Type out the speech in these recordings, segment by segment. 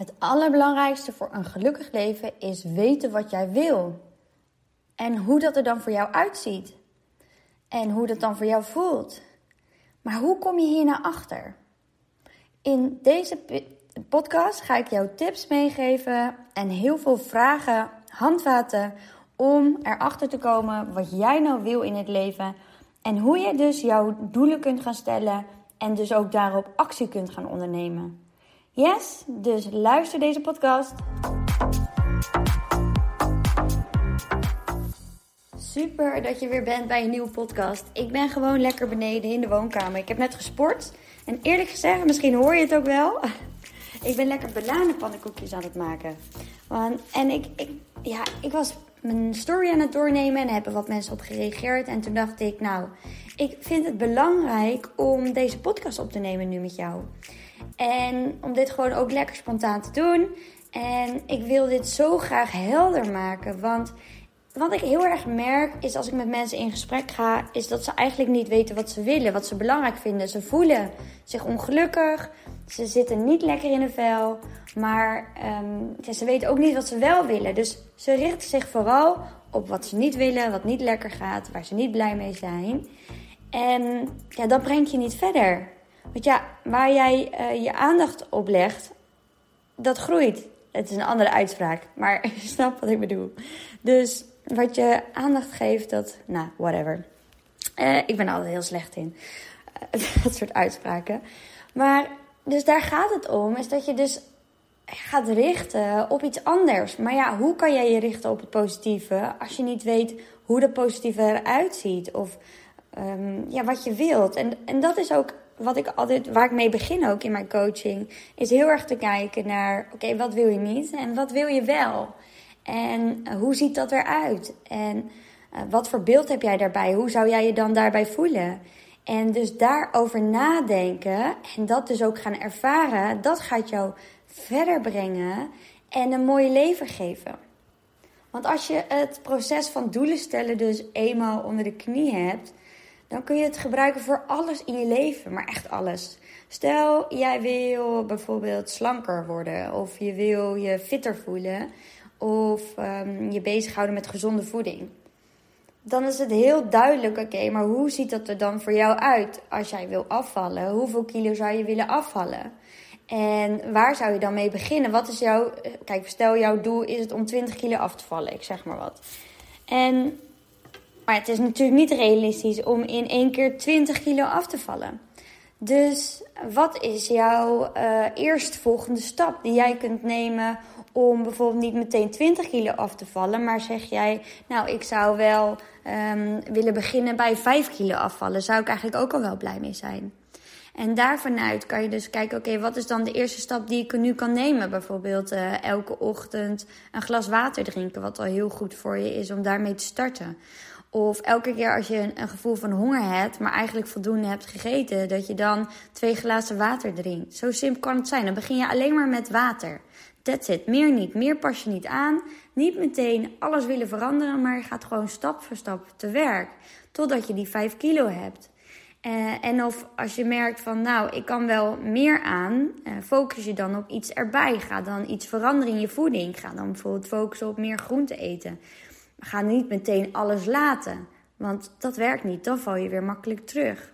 Het allerbelangrijkste voor een gelukkig leven is weten wat jij wil. En hoe dat er dan voor jou uitziet. En hoe dat dan voor jou voelt. Maar hoe kom je hier achter? In deze podcast ga ik jou tips meegeven en heel veel vragen, handvaten om erachter te komen wat jij nou wil in het leven en hoe je dus jouw doelen kunt gaan stellen en dus ook daarop actie kunt gaan ondernemen. Yes, dus luister deze podcast. Super dat je weer bent bij een nieuwe podcast. Ik ben gewoon lekker beneden in de woonkamer. Ik heb net gesport. En eerlijk gezegd, misschien hoor je het ook wel. Ik ben lekker bananenpannenkoekjes aan het maken. En ik, ik, ja, ik was mijn story aan het doornemen en hebben wat mensen op gereageerd. En toen dacht ik, nou, ik vind het belangrijk om deze podcast op te nemen nu met jou. En om dit gewoon ook lekker spontaan te doen. En ik wil dit zo graag helder maken. Want wat ik heel erg merk is als ik met mensen in gesprek ga, is dat ze eigenlijk niet weten wat ze willen, wat ze belangrijk vinden. Ze voelen zich ongelukkig, ze zitten niet lekker in hun vel, maar um, ze weten ook niet wat ze wel willen. Dus ze richten zich vooral op wat ze niet willen, wat niet lekker gaat, waar ze niet blij mee zijn. En ja, dat brengt je niet verder. Want ja, waar jij uh, je aandacht op legt, dat groeit. Het is een andere uitspraak, maar je snapt wat ik bedoel. Dus wat je aandacht geeft, dat, nou, whatever. Uh, ik ben altijd heel slecht in. Dat soort uitspraken. Maar, dus daar gaat het om, is dat je dus gaat richten op iets anders. Maar ja, hoe kan jij je richten op het positieve als je niet weet hoe dat positieve eruit ziet? Of um, ja, wat je wilt. En, en dat is ook wat ik altijd, waar ik mee begin ook in mijn coaching, is heel erg te kijken naar, oké, wat wil je niet en wat wil je wel? En uh, hoe ziet dat eruit? En uh, wat voor beeld heb jij daarbij? Hoe zou jij je dan daarbij voelen? En dus daarover nadenken en dat dus ook gaan ervaren, dat gaat jou verder brengen en een mooi leven geven. Want als je het proces van doelen stellen dus eenmaal onder de knie hebt, dan kun je het gebruiken voor alles in je leven, maar echt alles. Stel, jij wil bijvoorbeeld slanker worden, of je wil je fitter voelen, of um, je bezighouden met gezonde voeding. Dan is het heel duidelijk, oké, maar hoe ziet dat er dan voor jou uit als jij wil afvallen? Hoeveel kilo zou je willen afvallen? En waar zou je dan mee beginnen? Wat is jouw. Kijk, stel jouw doel is het om 20 kilo af te vallen, ik zeg maar wat. En maar het is natuurlijk niet realistisch om in één keer 20 kilo af te vallen. Dus wat is jouw uh, eerstvolgende stap die jij kunt nemen om bijvoorbeeld niet meteen 20 kilo af te vallen, maar zeg jij, nou ik zou wel um, willen beginnen bij 5 kilo afvallen, zou ik eigenlijk ook al wel blij mee zijn. En daarvanuit kan je dus kijken, oké, wat is dan de eerste stap die ik nu kan nemen? Bijvoorbeeld uh, elke ochtend een glas water drinken, wat al heel goed voor je is om daarmee te starten. Of elke keer als je een, gevoel van honger hebt, maar eigenlijk voldoende hebt gegeten, dat je dan twee glazen water drinkt. Zo simpel kan het zijn. Dan begin je alleen maar met water. That's it. Meer niet. Meer pas je niet aan. Niet meteen alles willen veranderen, maar je gaat gewoon stap voor stap te werk. Totdat je die 5 kilo hebt. Uh, en of als je merkt van, nou, ik kan wel meer aan, uh, focus je dan op iets erbij. Ga dan iets veranderen in je voeding. Ga dan bijvoorbeeld focussen op meer groente eten ga niet meteen alles laten. Want dat werkt niet. Dan val je weer makkelijk terug.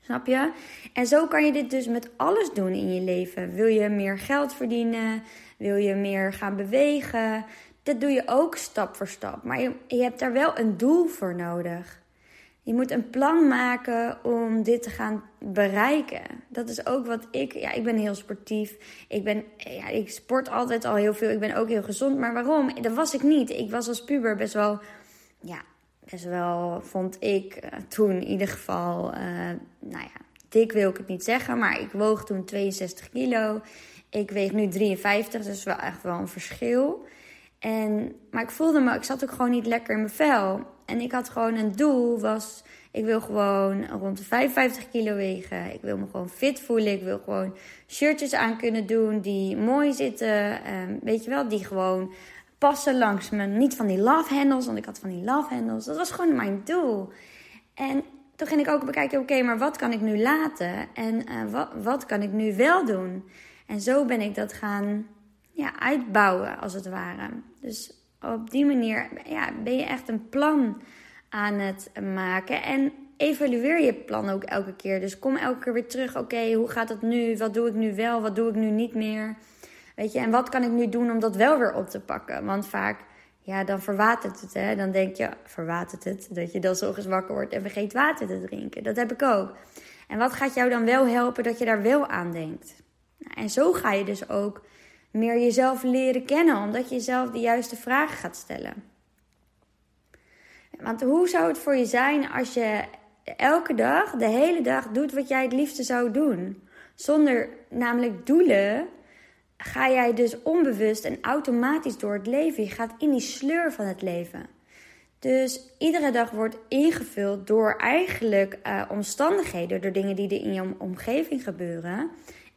Snap je? En zo kan je dit dus met alles doen in je leven. Wil je meer geld verdienen? Wil je meer gaan bewegen? Dat doe je ook stap voor stap. Maar je, je hebt daar wel een doel voor nodig. Je moet een plan maken om dit te gaan bereiken. Dat is ook wat ik. Ja, ik ben heel sportief. Ik, ben, ja, ik sport altijd al heel veel. Ik ben ook heel gezond. Maar waarom? Dat was ik niet. Ik was als puber best wel. Ja, best wel vond ik uh, toen in ieder geval. Uh, nou ja, dik wil ik het niet zeggen. Maar ik woog toen 62 kilo. Ik weeg nu 53. Dus wel echt wel een verschil. En, maar ik voelde me, ik zat ook gewoon niet lekker in mijn vel. En ik had gewoon een doel, was ik wil gewoon rond de 55 kilo wegen. Ik wil me gewoon fit voelen. Ik wil gewoon shirtjes aan kunnen doen die mooi zitten. Um, weet je wel, die gewoon passen langs me. Niet van die love handles, want ik had van die love handles. Dat was gewoon mijn doel. En toen ging ik ook bekijken, oké, maar wat kan ik nu laten? En uh, wat, wat kan ik nu wel doen? En zo ben ik dat gaan ja, uitbouwen, als het ware. Dus op die manier ja, ben je echt een plan aan het maken. En evalueer je plan ook elke keer. Dus kom elke keer weer terug. Oké, hoe gaat het nu? Wat doe ik nu wel? Wat doe ik nu niet meer? Weet je, en wat kan ik nu doen om dat wel weer op te pakken? Want vaak, ja, dan verwatert het. Hè? Dan denk je, verwatert het? Dat je dan zo wakker wordt en vergeet water te drinken. Dat heb ik ook. En wat gaat jou dan wel helpen dat je daar wel aan denkt? Nou, en zo ga je dus ook meer jezelf leren kennen, omdat je jezelf de juiste vragen gaat stellen. Want hoe zou het voor je zijn als je elke dag, de hele dag, doet wat jij het liefste zou doen? Zonder namelijk doelen ga jij dus onbewust en automatisch door het leven. Je gaat in die sleur van het leven. Dus iedere dag wordt ingevuld door eigenlijk uh, omstandigheden, door dingen die er in je omgeving gebeuren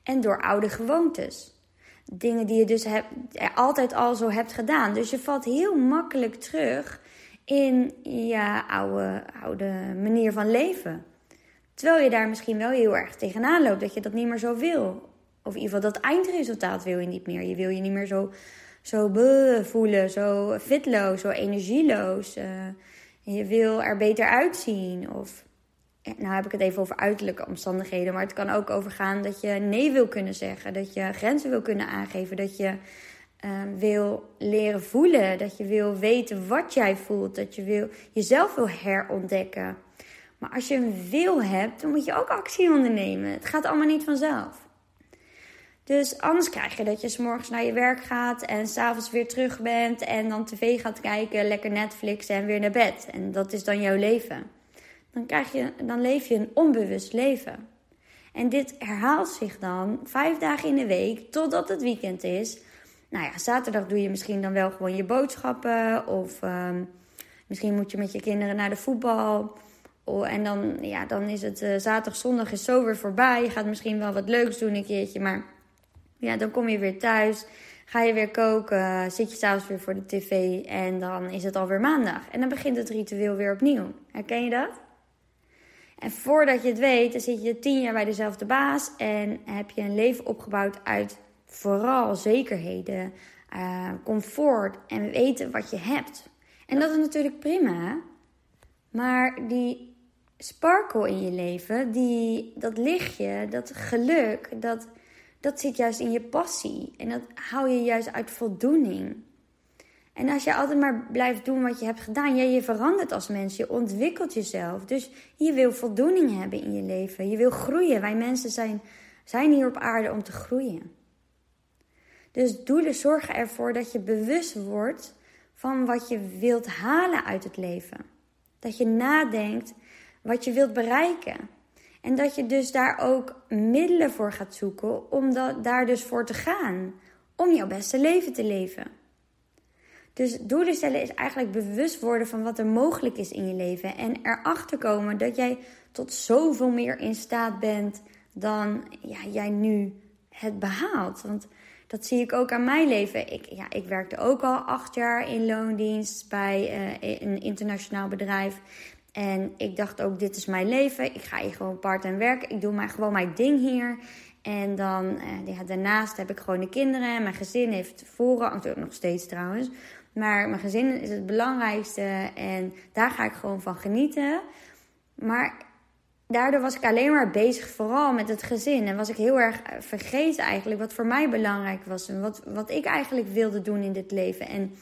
en door oude gewoontes. Dingen die je dus hebt, altijd al zo hebt gedaan. Dus je valt heel makkelijk terug in je oude, oude manier van leven. Terwijl je daar misschien wel heel erg tegenaan loopt dat je dat niet meer zo wil. Of in ieder geval dat eindresultaat wil je niet meer. Je wil je niet meer zo, zo voelen, zo fitloos, zo energieloos. Uh, je wil er beter uitzien. Of, nou heb ik het even over uiterlijke omstandigheden. Maar het kan ook overgaan dat je nee wil kunnen zeggen. Dat je grenzen wil kunnen aangeven. Dat je uh, wil leren voelen. Dat je wil weten wat jij voelt. Dat je wil, jezelf wil herontdekken. Maar als je een wil hebt, dan moet je ook actie ondernemen. Het gaat allemaal niet vanzelf. Dus anders krijg je dat je s'morgens naar je werk gaat en s'avonds weer terug bent en dan tv gaat kijken, lekker Netflix en weer naar bed. En dat is dan jouw leven. Dan, krijg je, dan leef je een onbewust leven. En dit herhaalt zich dan vijf dagen in de week totdat het weekend is. Nou ja, zaterdag doe je misschien dan wel gewoon je boodschappen. Of uh, misschien moet je met je kinderen naar de voetbal. Oh, en dan, ja, dan is het uh, zaterdag, zondag is zo weer voorbij. Je gaat misschien wel wat leuks doen een keertje. Maar ja, dan kom je weer thuis. Ga je weer koken. Zit je s'avonds weer voor de tv. En dan is het alweer maandag. En dan begint het ritueel weer opnieuw. Herken je dat? En voordat je het weet, dan zit je tien jaar bij dezelfde baas. En heb je een leven opgebouwd uit vooral zekerheden, uh, comfort en weten wat je hebt. En dat is natuurlijk prima. Maar die sparkle in je leven, die, dat lichtje, dat geluk, dat, dat zit juist in je passie. En dat hou je juist uit voldoening. En als je altijd maar blijft doen wat je hebt gedaan, ja, je verandert als mens, je ontwikkelt jezelf. Dus je wil voldoening hebben in je leven. Je wil groeien. Wij mensen zijn, zijn hier op aarde om te groeien. Dus doelen zorgen ervoor dat je bewust wordt van wat je wilt halen uit het leven. Dat je nadenkt wat je wilt bereiken. En dat je dus daar ook middelen voor gaat zoeken om dat, daar dus voor te gaan. Om jouw beste leven te leven. Dus doelen stellen is eigenlijk bewust worden van wat er mogelijk is in je leven. En erachter komen dat jij tot zoveel meer in staat bent dan ja, jij nu het behaalt. Want dat zie ik ook aan mijn leven. Ik, ja, ik werkte ook al acht jaar in loondienst bij uh, een internationaal bedrijf. En ik dacht ook, dit is mijn leven. Ik ga hier gewoon part-time werken. Ik doe maar gewoon mijn ding hier. En dan, uh, ja, daarnaast heb ik gewoon de kinderen. Mijn gezin heeft voorrang, nog steeds trouwens. Maar mijn gezin is het belangrijkste. En daar ga ik gewoon van genieten. Maar daardoor was ik alleen maar bezig vooral met het gezin. En was ik heel erg eh, vergeten eigenlijk wat voor mij belangrijk was. En wat, wat ik eigenlijk wilde doen in dit leven. En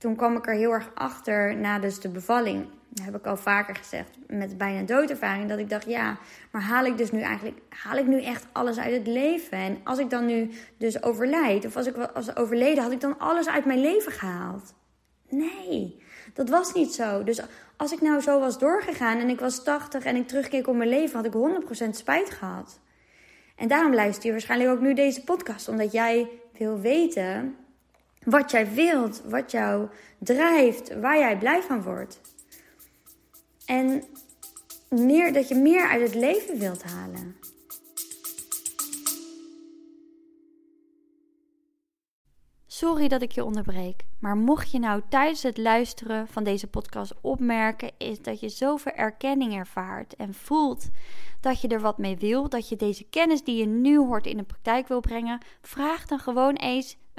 toen kwam ik er heel erg achter na dus de bevalling. Dat heb ik al vaker gezegd. Met bijna doodervaring. Dat ik dacht, ja, maar haal ik dus nu eigenlijk... Haal ik nu echt alles uit het leven? En als ik dan nu dus overlijd... Of als ik was overleden, had ik dan alles uit mijn leven gehaald? Nee, dat was niet zo. Dus als ik nou zo was doorgegaan en ik was 80 en ik terugkeek op mijn leven, had ik 100% spijt gehad. En daarom luister je waarschijnlijk ook nu deze podcast, omdat jij wil weten wat jij wilt, wat jou drijft, waar jij blij van wordt. En meer, dat je meer uit het leven wilt halen. Sorry dat ik je onderbreek, maar mocht je nou tijdens het luisteren van deze podcast opmerken, is dat je zoveel erkenning ervaart en voelt dat je er wat mee wil, dat je deze kennis die je nu hoort in de praktijk wil brengen, vraag dan gewoon eens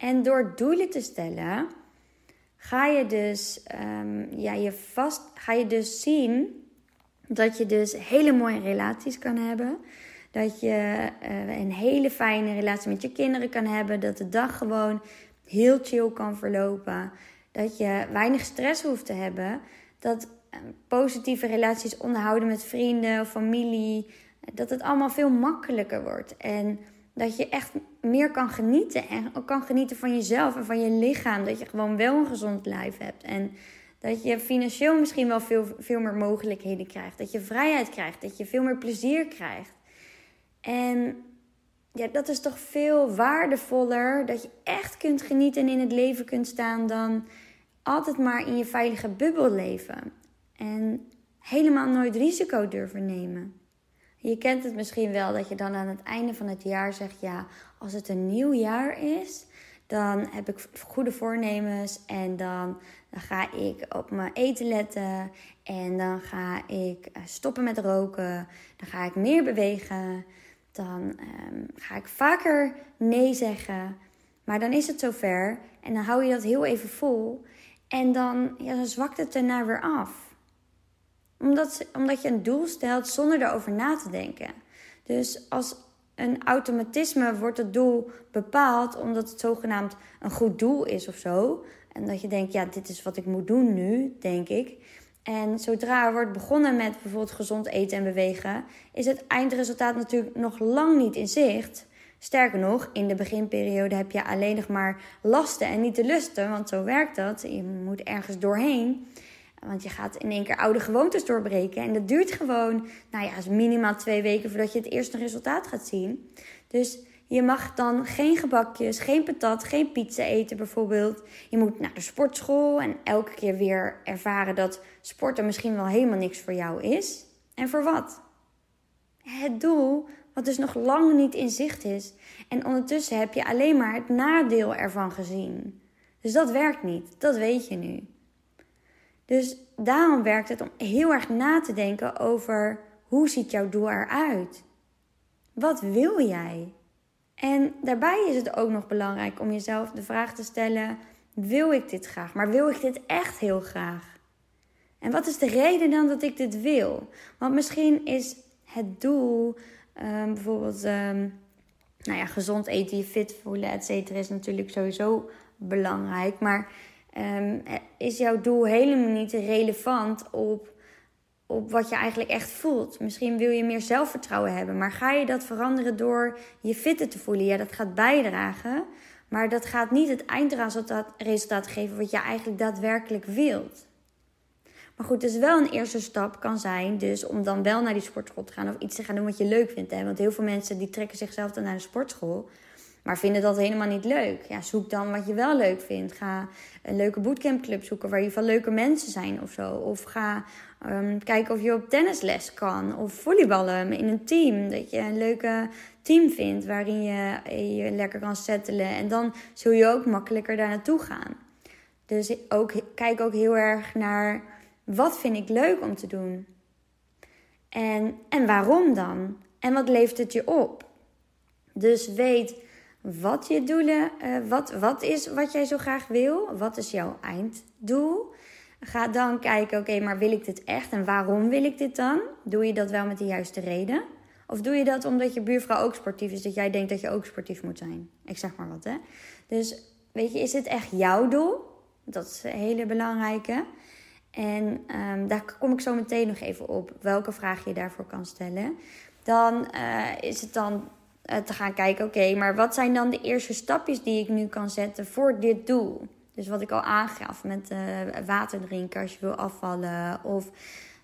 En door doelen te stellen, ga je dus, um, ja, je vast, ga je dus zien dat je dus hele mooie relaties kan hebben. Dat je uh, een hele fijne relatie met je kinderen kan hebben. Dat de dag gewoon heel chill kan verlopen. Dat je weinig stress hoeft te hebben. Dat uh, positieve relaties onderhouden met vrienden of familie. Dat het allemaal veel makkelijker wordt. En dat je echt meer kan genieten. En ook kan genieten van jezelf en van je lichaam. Dat je gewoon wel een gezond lijf hebt. En dat je financieel misschien wel veel, veel meer mogelijkheden krijgt. Dat je vrijheid krijgt. Dat je veel meer plezier krijgt. En ja, dat is toch veel waardevoller. Dat je echt kunt genieten en in het leven kunt staan dan altijd maar in je veilige bubbel leven. En helemaal nooit risico durven nemen. Je kent het misschien wel dat je dan aan het einde van het jaar zegt: ja, als het een nieuw jaar is, dan heb ik goede voornemens en dan, ga ik op mijn eten letten en dan ga ik eh, stoppen met roken, dan ga ik meer bewegen, dan um, ga ik vaker nee zeggen. Maar dan is het zover en dan hou je dat heel even vol en dan, ja, dan zwakt het erna weer af omdat, omdat je een doel stelt zonder erover na te denken. Dus als een automatisme wordt het doel bepaald omdat het zogenaamd een goed doel is of zo. En dat je denkt, ja, dit is wat ik moet doen nu, denk ik. En zodra er wordt begonnen met bijvoorbeeld gezond eten en bewegen, is het eindresultaat natuurlijk nog lang niet in zicht. Sterker nog, in de beginperiode heb je alleen nog maar lasten en niet de lusten, want zo werkt dat. Je moet ergens doorheen. Want je gaat in één keer oude gewoontes doorbreken. En dat duurt gewoon, nou ja, minimaal twee weken voordat je het eerste resultaat gaat zien. Dus je mag dan geen gebakjes, geen patat, geen pizza eten bijvoorbeeld. Je moet naar de sportschool en elke keer weer ervaren dat sporten misschien wel helemaal niks voor jou is. En voor wat? Het doel wat dus nog lang niet in zicht is. En ondertussen heb je alleen maar het nadeel ervan gezien. Dus dat werkt niet, dat weet je nu. Dus daarom werkt het om heel erg na te denken over hoe ziet jouw doel eruit? Wat wil jij? En daarbij is het ook nog belangrijk om jezelf de vraag te stellen: wil ik dit graag? Maar wil ik dit echt heel graag? En wat is de reden dan dat ik dit wil? Want misschien is het doel um, bijvoorbeeld um, nou ja, gezond eten, je fit voelen, et cetera, is natuurlijk sowieso belangrijk. Maar Ehm, is jouw doel helemaal niet relevant op, op wat je eigenlijk echt voelt. Misschien wil je meer zelfvertrouwen hebben, maar ga je dat veranderen door je fitter te voelen? Ja, dat gaat bijdragen, maar dat gaat niet het eindresultaat geven wat je eigenlijk daadwerkelijk wilt. Maar goed, dus wel een eerste stap kan zijn, dus om dan wel naar die sportschool te gaan of iets te gaan doen wat je leuk vindt. Hè? Want heel veel mensen die trekken zichzelf dan naar de sportschool maar vinden dat helemaal niet leuk. Ja, zoek dan wat je wel leuk vindt. Ga een leuke bootcampclub zoeken waar je van leuke mensen zijn of zo. Of ga um, kijken of je op tennisles kan. Of volleyballen in een team. Dat je een leuke team vindt waarin je je lekker kan settelen. En dan zul je ook makkelijker daar naartoe gaan. Dus ook, kijk ook heel erg naar wat vind ik leuk om te doen. En, en waarom dan? En wat levert het je op? Dus weet wat je doelen, uh, wat, wat is wat jij zo graag wil? Wat is jouw einddoel? Ga dan kijken, oké, maar wil ik dit echt en waarom wil ik dit dan? Doe je dat wel met de juiste reden? Of doe je dat omdat je buurvrouw ook sportief is, dat jij denkt dat je ook sportief moet zijn? Ik zeg maar wat, hè? Dus weet je, is dit echt jouw doel? Dat is een hele belangrijke. En um, daar kom ik zo meteen nog even op, welke vraag je daarvoor kan stellen. Dan uh, is het dan eh, te gaan kijken, oké, maar wat zijn dan de eerste stapjes die ik nu kan zetten voor dit doel? Dus wat ik al aangaf met uh, water drinken als je wil afvallen. Of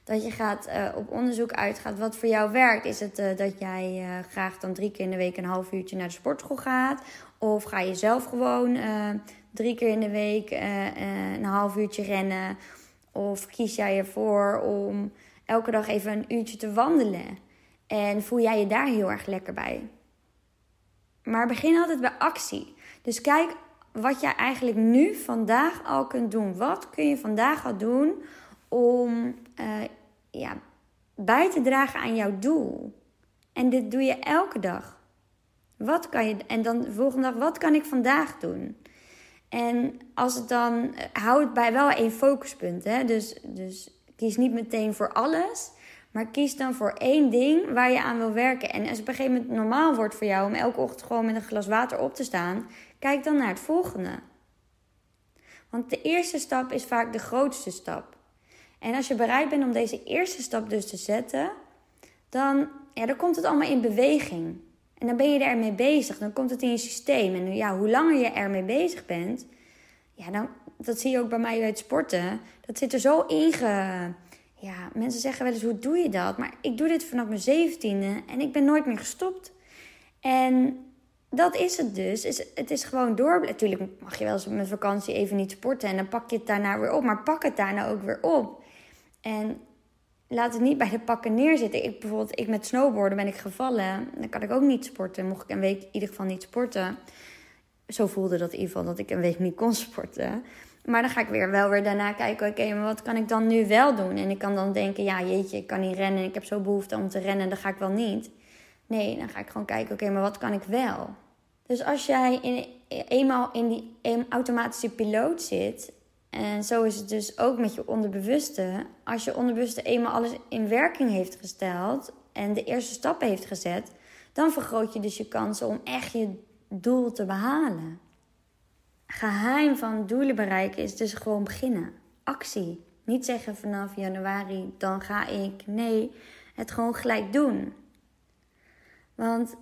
dat je gaat, uh, op onderzoek uitgaat wat voor jou werkt. Is het dat jij graag dan drie keer in de week een half uurtje naar de sportschool gaat? Of ga je zelf gewoon drie keer in de week een half uurtje rennen? Of kies jij ervoor om elke dag even een uurtje te wandelen? En voel jij je daar heel erg lekker bij? Maar begin altijd bij actie. Dus kijk wat jij eigenlijk nu vandaag al kunt doen. Wat kun je vandaag al doen om uh, ja, bij te dragen aan jouw doel? En dit doe je elke dag. Wat kan je, en dan de volgende dag, wat kan ik vandaag doen? En als het dan, eh, hou het bij wel één focuspunt. Hè? Dus, dus kies niet meteen voor alles. Maar kies dan voor één ding waar je aan wil werken. En als het op een gegeven moment normaal wordt voor jou om elke ochtend gewoon met een glas water op te staan, kijk dan naar het volgende. Want de eerste stap is vaak de grootste stap. En als je bereid bent om deze eerste stap dus te zetten, dan, ja, dan komt het allemaal in beweging. En dan ben je ermee bezig. Dan komt het in je systeem. En ja, hoe langer je ermee bezig bent, ja, dan, dat zie je ook bij mij het sporten. Dat zit er zo inge ja, mensen zeggen wel eens, hoe doe je dat? Maar ik doe dit vanaf mijn zeventiende en ik ben nooit meer gestopt. En dat is het dus. Het is gewoon door. Natuurlijk mag je wel eens met vakantie even niet sporten en dan pak je het daarna weer op. Maar pak het daarna ook weer op. En laat het niet bij de pakken neerzitten. Ik, bijvoorbeeld, ik met snowboarden ben ik gevallen. Dan kan ik ook niet sporten. Mocht ik een week in ieder geval niet sporten. Zo voelde dat in ieder geval dat ik een week niet kon sporten. Maar dan ga ik weer wel weer daarna kijken, oké, maar wat kan ik dan nu wel doen? En ik kan dan denken, ja, jeetje, ik kan niet rennen. Ik heb zo behoefte om te rennen, dan ga ik wel niet. Nee, dan ga ik gewoon kijken, oké, maar wat kan ik wel? Dus als jij in, eenmaal in die automatische piloot zit, en zo is het dus ook met je onderbewuste. Als je onderbewuste eenmaal alles in werking heeft gesteld en de eerste stappen heeft gezet, dan vergroot je dus je kansen om echt je doel te behalen geheim van doelen bereiken is dus gewoon beginnen. Actie. Niet zeggen vanaf januari, dan ga ik. Nee, het gewoon gelijk doen. Want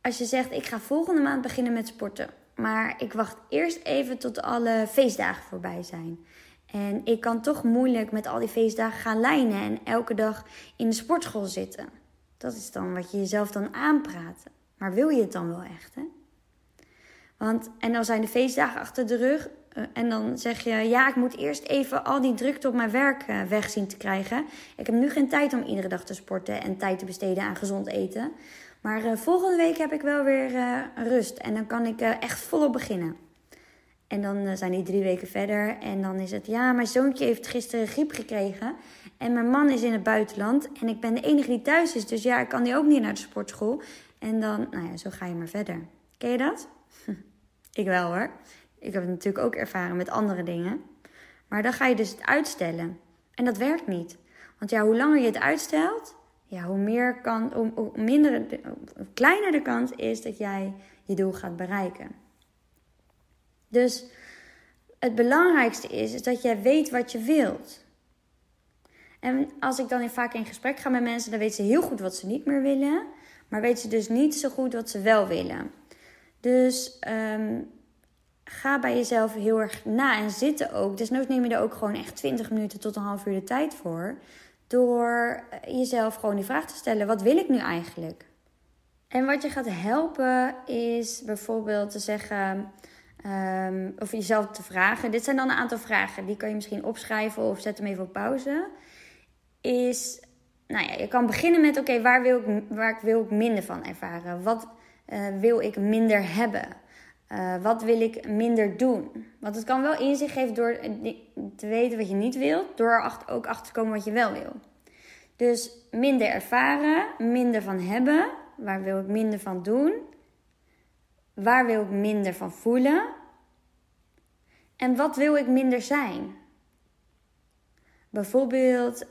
als je zegt, ik ga volgende maand beginnen met sporten. Maar ik wacht eerst even tot alle feestdagen voorbij zijn. En ik kan toch moeilijk met al die feestdagen gaan lijnen en elke dag in de sportschool zitten. Dat is dan wat je jezelf dan aanpraat. Maar wil je het dan wel echt, hè? Want, en dan zijn de feestdagen achter de rug. Eh, en dan zeg je, ja, ik moet eerst even al die drukte op mijn werk uh, weg zien te krijgen. Ik heb nu geen tijd om iedere dag te sporten en tijd te besteden aan gezond eten. Maar uh, volgende week heb ik wel weer rust en dan kan ik echt volop beginnen. En dan zijn die drie weken verder en dan is het, ja, mijn zoontje heeft gisteren griep gekregen. En mijn man is in het buitenland en ik ben de enige die thuis is. Dus ja, ik kan die ook niet naar de sportschool. En dan, nou ja, zo ga je maar verder. Ken je dat? Ik wel hoor. Ik heb het natuurlijk ook ervaren met andere dingen. Maar dan ga je dus het uitstellen. En dat werkt niet. Want ja, hoe langer je het uitstelt, ja, hoe, meer kan, hoe, minder, kleiner de kans is dat jij je doel gaat bereiken. Dus het belangrijkste is, is dat jij weet wat je wilt. En als ik dan vaak in gesprek ga met mensen, dan weten ze heel goed wat ze niet meer willen. Maar weten ze dus niet zo goed wat ze wel willen. Dus ehm, ga bij jezelf heel erg na en zitten ook. Nooit neem je er ook gewoon echt 20 minuten tot een half uur de tijd voor. Door jezelf gewoon die vraag te stellen: wat wil ik nu eigenlijk? En wat je gaat helpen is bijvoorbeeld te zeggen. Um, of jezelf te vragen. Dit zijn dan een aantal vragen. Die kan je misschien opschrijven of zet hem even op pauze. Is, nou ja, je kan beginnen met: oké, waar, wil ik, waar wil ik minder van ervaren? Wat uh, wil ik minder hebben? Uh, wat wil ik minder doen? Want het kan wel inzicht geven door te weten wat je niet wilt, door er ook achter te komen wat je wel wil. Dus minder ervaren, minder van hebben. Waar wil ik minder van doen? Waar wil ik minder van voelen? En wat wil ik minder zijn? Bijvoorbeeld,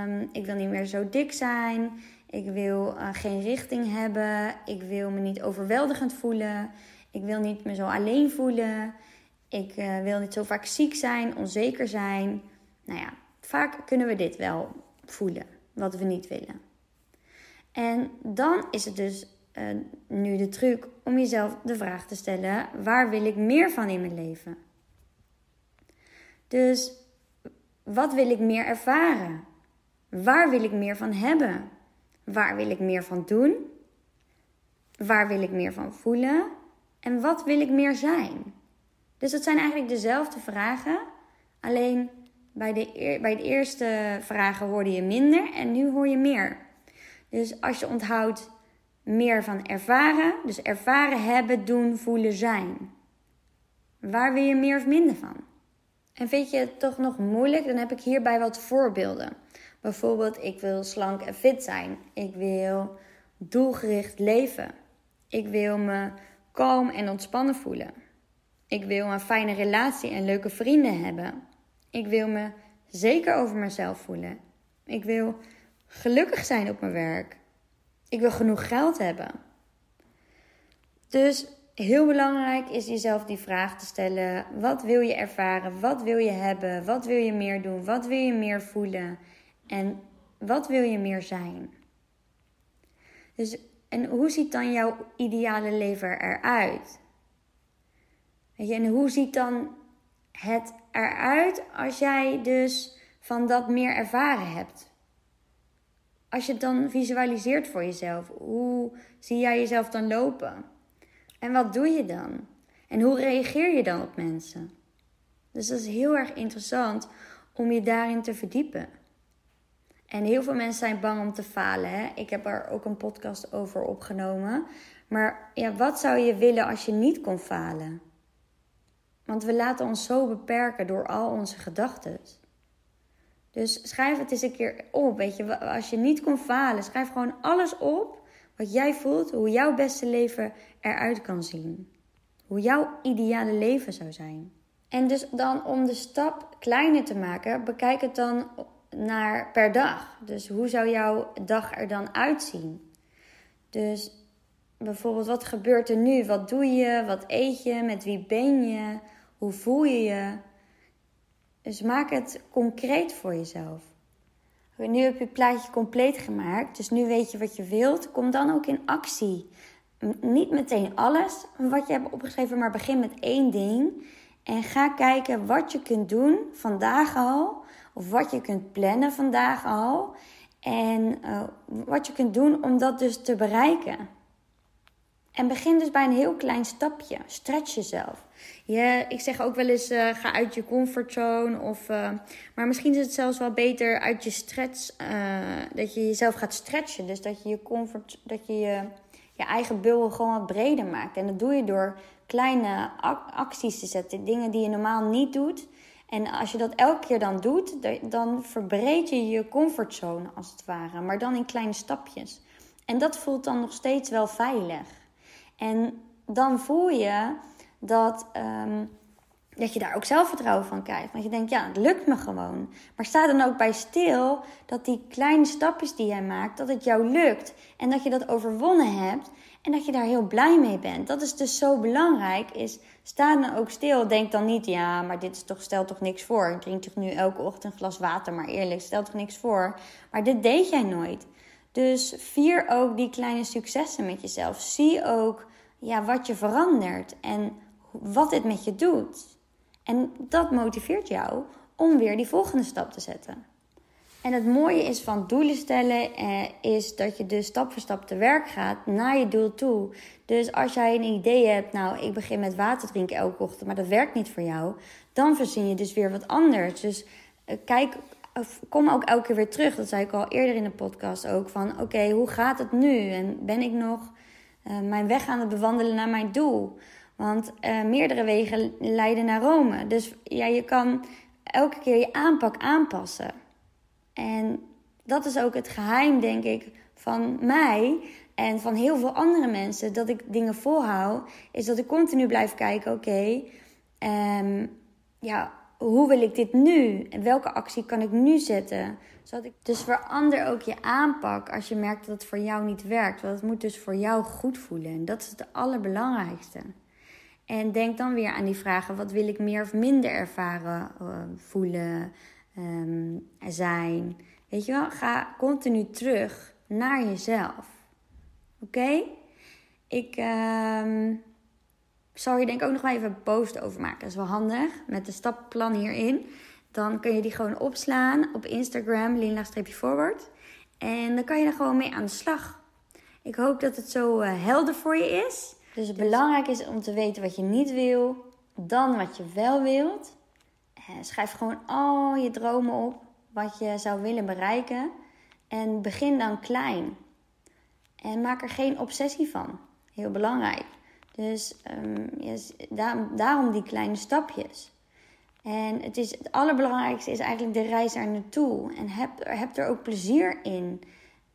um, ik wil niet meer zo dik zijn. Ik wil uh, geen richting hebben. Ik wil me niet overweldigend voelen. Ik wil niet me zo alleen voelen. Ik uh, wil niet zo vaak ziek zijn, onzeker zijn. Nou ja, vaak kunnen we dit wel voelen, wat we niet willen. En dan is het dus uh, nu de truc om jezelf de vraag te stellen: waar wil ik meer van in mijn leven? Dus wat wil ik meer ervaren? Waar wil ik meer van hebben? Waar wil ik meer van doen? Waar wil ik meer van voelen? En wat wil ik meer zijn? Dus het zijn eigenlijk dezelfde vragen. Alleen bij de, bij de eerste vragen hoorde je minder en nu hoor je meer. Dus als je onthoudt meer van ervaren, dus ervaren, hebben, doen, voelen, zijn. Waar wil je meer of minder van? En vind je het toch nog moeilijk? Dan heb ik hierbij wat voorbeelden. Bijvoorbeeld, ik wil slank en fit zijn. Ik wil doelgericht leven. Ik wil me kalm en ontspannen voelen. Ik wil een fijne relatie en leuke vrienden hebben. Ik wil me zeker over mezelf voelen. Ik wil gelukkig zijn op mijn werk. Ik wil genoeg geld hebben. Dus heel belangrijk is jezelf die vraag te stellen: wat wil je ervaren? Wat wil je hebben? Wat wil je meer doen? Wat wil je meer voelen? En wat wil je meer zijn? Dus, en hoe ziet dan jouw ideale leven eruit? Weet je, en hoe ziet dan het eruit als jij dus van dat meer ervaren hebt? Als je het dan visualiseert voor jezelf, hoe zie jij jezelf dan lopen? En wat doe je dan? En hoe reageer je dan op mensen? Dus dat is heel erg interessant om je daarin te verdiepen. En heel veel mensen zijn bang om te falen. Hè? Ik heb er ook een podcast over opgenomen. Maar ja, wat zou je willen als je niet kon falen? Want we laten ons zo beperken door al onze gedachten. Dus schrijf het eens een keer op. Weet je, als je niet kon falen, schrijf gewoon alles op wat jij voelt, hoe jouw beste leven eruit kan zien. Hoe jouw ideale leven zou zijn. En dus dan om de stap kleiner te maken, bekijk het dan naar per dag. Dus hoe zou jouw dag er dan uitzien? Dus bijvoorbeeld, wat gebeurt er nu? Wat doe je? Wat eet je? Met wie ben je? Hoe voel je je? Dus maak het concreet voor jezelf. Nu heb je het plaatje compleet gemaakt, dus nu weet je wat je wilt. Kom dan ook in actie. Niet meteen alles wat je hebt opgeschreven, maar begin met één ding. En ga kijken wat je kunt doen vandaag al, of wat je kunt plannen vandaag al. En uh, wat je kunt doen om dat dus te bereiken. En begin dus bij een heel klein stapje. Stretch jezelf. Je, ik zeg ook wel eens, uh, ga uit je comfortzone. Of, uh, maar misschien is het zelfs wel beter uit je stretch, dat je jezelf gaat stretchen. Dus dat je je comfort, dat je je, je eigen bubbel gewoon wat breder maakt. En dat doe je door kleine acties te zetten. Dingen die je normaal niet doet. En als je dat elke keer dan doet, dan verbreed je je comfortzone als het ware. Maar dan in kleine stapjes. En dat voelt dan nog steeds wel veilig. En dan voel je dat, um, dat je daar ook zelfvertrouwen van krijgt. Want je denkt, ja, het lukt me gewoon. Maar sta dan ook bij stil dat die kleine stapjes die jij maakt, dat het jou lukt. En dat je dat overwonnen hebt. En dat je daar heel blij mee bent. Dat is dus zo belangrijk. Is, sta dan ook stil. Denk dan niet, ja, maar dit is toch, stelt toch niks voor. Ik drink toch nu elke ochtend een glas water. Maar eerlijk, stelt toch niks voor. Maar dit deed jij nooit. Dus vier ook die kleine successen met jezelf. Zie ook ja, wat je verandert en wat dit met je doet. En dat motiveert jou om weer die volgende stap te zetten. En het mooie is van doelen stellen, eh, is dat je dus stap voor stap te werk gaat naar je doel toe. Dus als jij een idee hebt, nou, ik begin met water drinken elke ochtend, maar dat werkt niet voor jou, dan verzin je dus weer wat anders. Dus eh, kijk, kom ook elke keer weer terug. Dat zei ik al eerder in de podcast ook. Van oké, hoe gaat het nu? En ben ik nog uh, mijn weg aan het bewandelen naar mijn doel? Want uh, meerdere wegen leiden naar Rome. Dus ja, je kan elke keer je aanpak aanpassen. En dat is ook het geheim, denk ik, van mij en van heel veel andere mensen. Dat ik dingen volhoud, is dat ik continu blijf kijken: oké, um, ja, hoe wil ik dit nu? En welke actie kan ik nu zetten? Zodat ik dus verander ook je aanpak als je merkt dat het voor jou niet werkt. Want het moet dus voor jou goed voelen. En dat is het allerbelangrijkste. En denk dan weer aan die vragen: wat wil ik meer of minder ervaren, uh, voelen, um, zijn? Weet je wel, ga continu terug naar jezelf. Oké? Ik ehm, zal hier denk ik ook nog wel even een post over maken. Dat is wel handig. Met de stappenplan hierin. Dan kun je die gewoon opslaan op Instagram, linlaag-forward. En dan kan je er gewoon mee aan de slag. Ik hoop dat het zo uh, helder voor je is. Dus het belangrijk is om te weten wat je niet wil. Dan wat je wel wilt. Eh, schrijf gewoon al je dromen op. Wat je zou willen bereiken. En begin dan klein. En maak er geen obsessie van. Heel belangrijk. Dus um, yes, daarom die kleine stapjes. En het, is, het allerbelangrijkste is eigenlijk de reis er naartoe. En heb, heb er ook plezier in,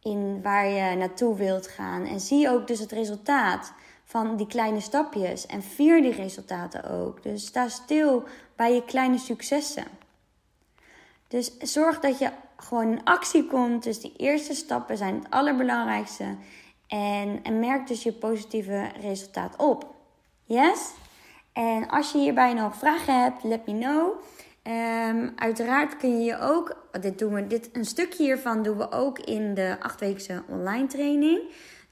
in waar je naartoe wilt gaan. En zie ook dus het resultaat van die kleine stapjes. En vier die resultaten ook. Dus sta stil bij je kleine successen. Dus zorg dat je gewoon in actie komt. Dus die eerste stappen zijn het allerbelangrijkste. En, en merk dus je positieve resultaat op. Yes? En als je hierbij nog vragen hebt, let me know. Um, uiteraard kun je je ook, dit doen we, dit, een stukje hiervan doen we ook in de achtweekse online training.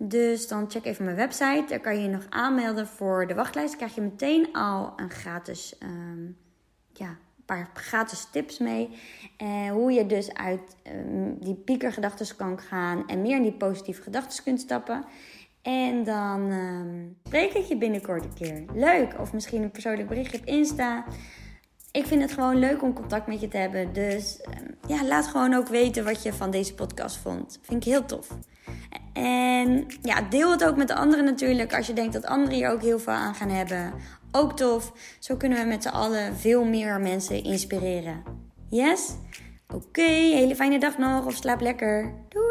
Dus dan check even mijn website. Daar kan je je nog aanmelden voor de wachtlijst. Krijg je meteen al een gratis, um, ja, paar gratis tips mee. Uh, hoe je dus uit um, die piekergedachten kan gaan en meer in die positieve gedachten kunt stappen. En dan um, spreek ik je binnenkort een keer. Leuk. Of misschien een persoonlijk berichtje op Insta. Ik vind het gewoon leuk om contact met je te hebben. Dus ja, laat gewoon ook weten wat je van deze podcast vond. Vind ik heel tof. En ja, deel het ook met de anderen natuurlijk. Als je denkt dat anderen hier ook heel veel aan gaan hebben. Ook tof. Zo kunnen we met z'n allen veel meer mensen inspireren. Yes? Oké, hele fijne dag nog of slaap lekker. Doei!